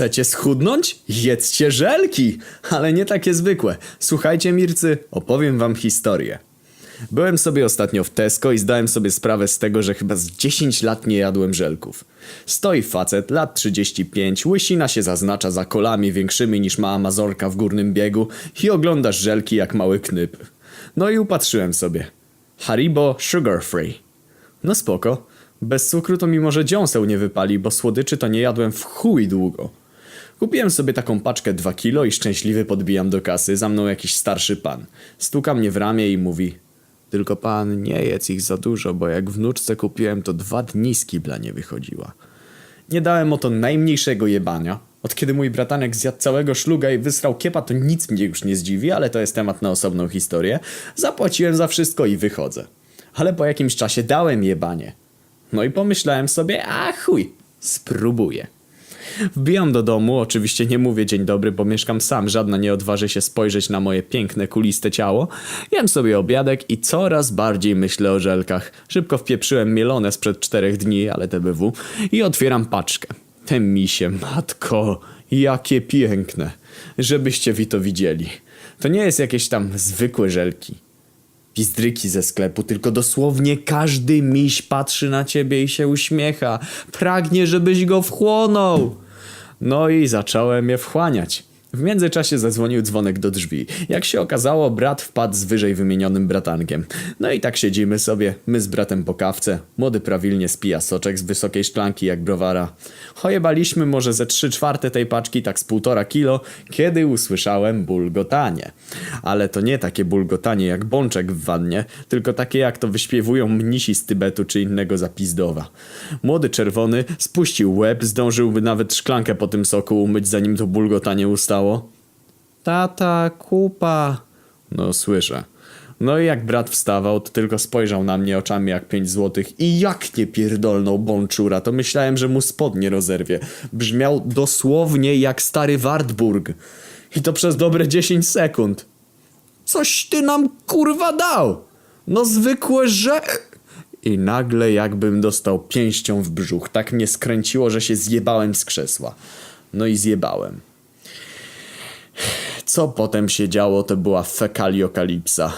Chcecie schudnąć? Jedzcie żelki! Ale nie takie zwykłe. Słuchajcie, Mircy, opowiem wam historię. Byłem sobie ostatnio w Tesco i zdałem sobie sprawę z tego, że chyba z 10 lat nie jadłem żelków. Stoi facet, lat 35, łysina się zaznacza za kolami większymi niż ma Amazorka w górnym biegu i oglądasz żelki jak mały knyp. No i upatrzyłem sobie. Haribo Sugar Free. No spoko. Bez cukru to mi może dziąseł nie wypali, bo słodyczy to nie jadłem w chuj długo. Kupiłem sobie taką paczkę 2 kilo i szczęśliwy podbijam do kasy. Za mną jakiś starszy pan. Stuka mnie w ramię i mówi Tylko pan nie jedz ich za dużo, bo jak wnuczce kupiłem to dwa dni z kibla nie wychodziła. Nie dałem o to najmniejszego jebania. Od kiedy mój bratanek zjadł całego szluga i wysrał kiepa, to nic mnie już nie zdziwi, ale to jest temat na osobną historię. Zapłaciłem za wszystko i wychodzę. Ale po jakimś czasie dałem jebanie. No i pomyślałem sobie, a chuj, spróbuję. Wbijam do domu, oczywiście nie mówię dzień dobry, bo mieszkam sam, żadna nie odważy się spojrzeć na moje piękne, kuliste ciało. Jem sobie obiadek i coraz bardziej myślę o żelkach. Szybko wpieprzyłem mielone sprzed czterech dni, ale TBW, i otwieram paczkę. Te misie, matko, jakie piękne. Żebyście wi to widzieli. To nie jest jakieś tam zwykłe żelki pizdryki ze sklepu, tylko dosłownie każdy miś patrzy na ciebie i się uśmiecha. Pragnie, żebyś go wchłonął. No i zacząłem je wchłaniać. W międzyczasie zadzwonił dzwonek do drzwi. Jak się okazało, brat wpadł z wyżej wymienionym bratankiem. No i tak siedzimy sobie, my z bratem po kawce. Młody prawilnie spija soczek z wysokiej szklanki jak browara. Chojebaliśmy może ze trzy czwarte tej paczki, tak z półtora kilo, kiedy usłyszałem bulgotanie. Ale to nie takie bulgotanie jak bączek w wannie, tylko takie jak to wyśpiewują mnisi z Tybetu czy innego zapizdowa. Młody czerwony spuścił łeb, zdążyłby nawet szklankę po tym soku umyć zanim to bulgotanie ustało. Tata, kupa. No słyszę. No i jak brat wstawał, to tylko spojrzał na mnie oczami jak pięć złotych i jak nie pierdolnął bączura, to myślałem, że mu spodnie rozerwie. Brzmiał dosłownie jak stary Wartburg. I to przez dobre 10 sekund. Coś ty nam kurwa dał! No zwykłe, że... I nagle jakbym dostał pięścią w brzuch. Tak mnie skręciło, że się zjebałem z krzesła. No i zjebałem. Co potem się działo, to była fekaliokalipsa.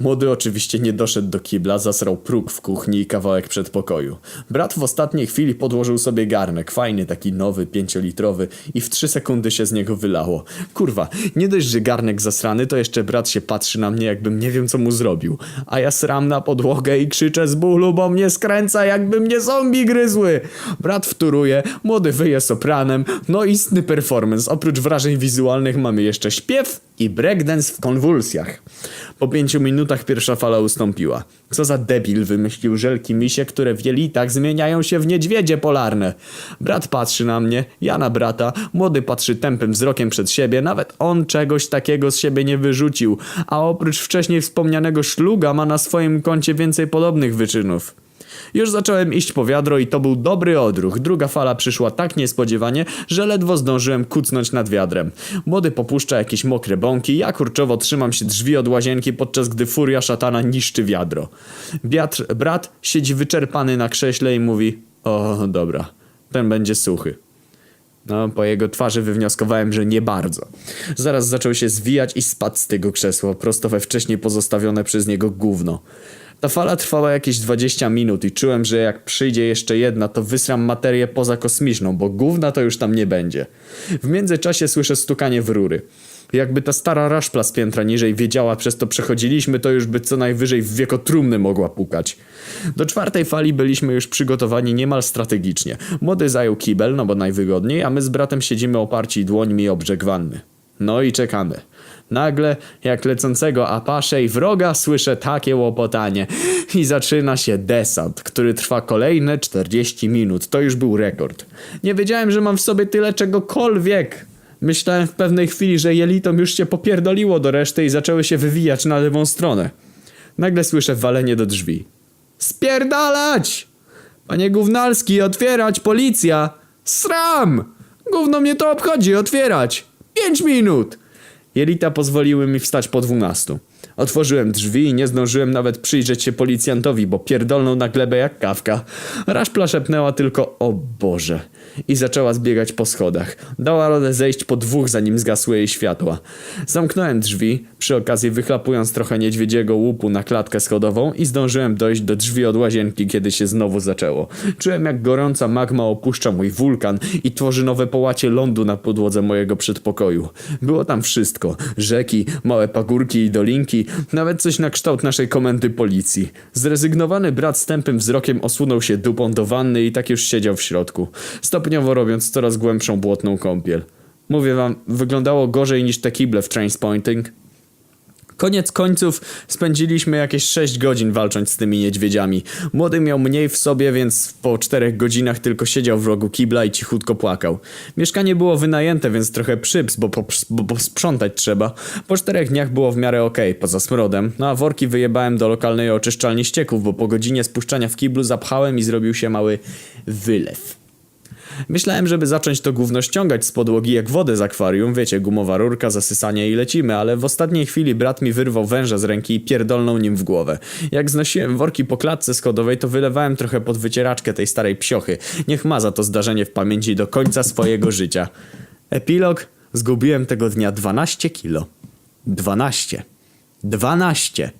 Młody oczywiście nie doszedł do kibla, zasrał próg w kuchni i kawałek przedpokoju. Brat w ostatniej chwili podłożył sobie garnek, fajny, taki nowy, pięciolitrowy i w trzy sekundy się z niego wylało. Kurwa, nie dość, że garnek zasrany, to jeszcze brat się patrzy na mnie, jakbym nie wiem co mu zrobił. A ja sram na podłogę i krzyczę z bólu, bo mnie skręca, jakby mnie zombie gryzły. Brat wtóruje, młody wyje sopranem, no istny performance. Oprócz wrażeń wizualnych mamy jeszcze śpiew i breakdance w konwulsjach. Po pięciu minutach pierwsza fala ustąpiła. Co za debil wymyślił żelki misie, które w jelitach zmieniają się w niedźwiedzie polarne. Brat patrzy na mnie, ja na brata, młody patrzy tępym wzrokiem przed siebie, nawet on czegoś takiego z siebie nie wyrzucił, a oprócz wcześniej wspomnianego szluga ma na swoim koncie więcej podobnych wyczynów. Już zacząłem iść po wiadro i to był dobry odruch. Druga fala przyszła tak niespodziewanie, że ledwo zdążyłem kucnąć nad wiadrem. Młody popuszcza jakieś mokre bąki, ja kurczowo trzymam się drzwi od łazienki, podczas gdy furia szatana niszczy wiadro. Biatr, brat siedzi wyczerpany na krześle i mówi O, dobra, ten będzie suchy. No, po jego twarzy wywnioskowałem, że nie bardzo. Zaraz zaczął się zwijać i spadł z tego krzesła, prosto we wcześniej pozostawione przez niego gówno. Ta fala trwała jakieś 20 minut i czułem, że jak przyjdzie jeszcze jedna, to wysram materię pozakosmiczną, bo gówna to już tam nie będzie. W międzyczasie słyszę stukanie w rury. Jakby ta stara raszpla z piętra niżej wiedziała, przez to przechodziliśmy, to już by co najwyżej w wieko trumny mogła pukać. Do czwartej fali byliśmy już przygotowani niemal strategicznie. Młody zajął kibel, no bo najwygodniej, a my z bratem siedzimy oparci dłońmi o brzeg wanny. No i czekamy. Nagle, jak lecącego Apache i wroga, słyszę takie łopotanie. I zaczyna się desant, który trwa kolejne 40 minut. To już był rekord. Nie wiedziałem, że mam w sobie tyle czegokolwiek. Myślałem w pewnej chwili, że jelitom już się popierdoliło do reszty i zaczęły się wywijać na lewą stronę. Nagle słyszę walenie do drzwi. Spierdalać! Panie Gównalski, otwierać, policja! Sram! Gówno mnie to obchodzi, otwierać! Pięć minut! Jelita pozwoliły mi wstać po dwunastu. Otworzyłem drzwi i nie zdążyłem nawet przyjrzeć się policjantowi, bo pierdolnął na glebę jak kawka. Raszpla szepnęła tylko o Boże i zaczęła zbiegać po schodach. Dała radę zejść po dwóch, zanim zgasły jej światła. Zamknąłem drzwi, przy okazji wychlapując trochę niedźwiedziego łupu na klatkę schodową i zdążyłem dojść do drzwi od łazienki, kiedy się znowu zaczęło. Czułem jak gorąca magma opuszcza mój wulkan i tworzy nowe połacie lądu na podłodze mojego przedpokoju. Było tam wszystko. Rzeki, małe pagórki i dolinki, nawet coś na kształt naszej komendy policji. Zrezygnowany brat z tępym wzrokiem osunął się dupą do wanny i tak już siedział w środku, stopniowo robiąc coraz głębszą błotną kąpiel. Mówię wam, wyglądało gorzej niż te kible w Trainspotting. Koniec końców spędziliśmy jakieś 6 godzin walcząc z tymi niedźwiedziami. Młody miał mniej w sobie, więc po 4 godzinach tylko siedział w rogu kibla i cichutko płakał. Mieszkanie było wynajęte, więc trochę przyps, bo, po, bo posprzątać trzeba. Po 4 dniach było w miarę okej, poza smrodem. No a worki wyjebałem do lokalnej oczyszczalni ścieków, bo po godzinie spuszczania w kiblu zapchałem i zrobił się mały wylew. Myślałem, żeby zacząć to gówno ściągać z podłogi jak wodę z akwarium, wiecie, gumowa rurka, zasysanie i lecimy, ale w ostatniej chwili brat mi wyrwał węża z ręki i pierdolnął nim w głowę. Jak znosiłem worki po klatce schodowej, to wylewałem trochę pod wycieraczkę tej starej psiochy. Niech ma za to zdarzenie w pamięci do końca swojego życia. Epilog? Zgubiłem tego dnia 12 kilo. 12. 12.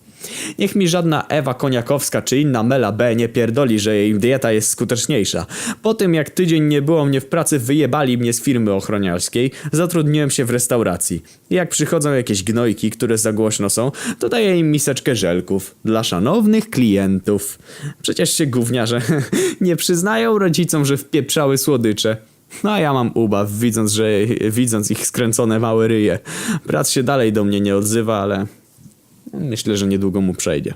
Niech mi żadna Ewa Koniakowska czy inna Mela B nie pierdoli, że jej dieta jest skuteczniejsza. Po tym jak tydzień nie było mnie w pracy, wyjebali mnie z firmy ochroniarskiej, zatrudniłem się w restauracji. Jak przychodzą jakieś gnojki, które za głośno są, to daję im miseczkę żelków. Dla szanownych klientów. Przecież się gówniarze nie przyznają rodzicom, że wpieprzały słodycze. No a ja mam ubaw, widząc, że, widząc ich skręcone małe ryje. Brat się dalej do mnie nie odzywa, ale Myślę, że niedługo mu przejdzie.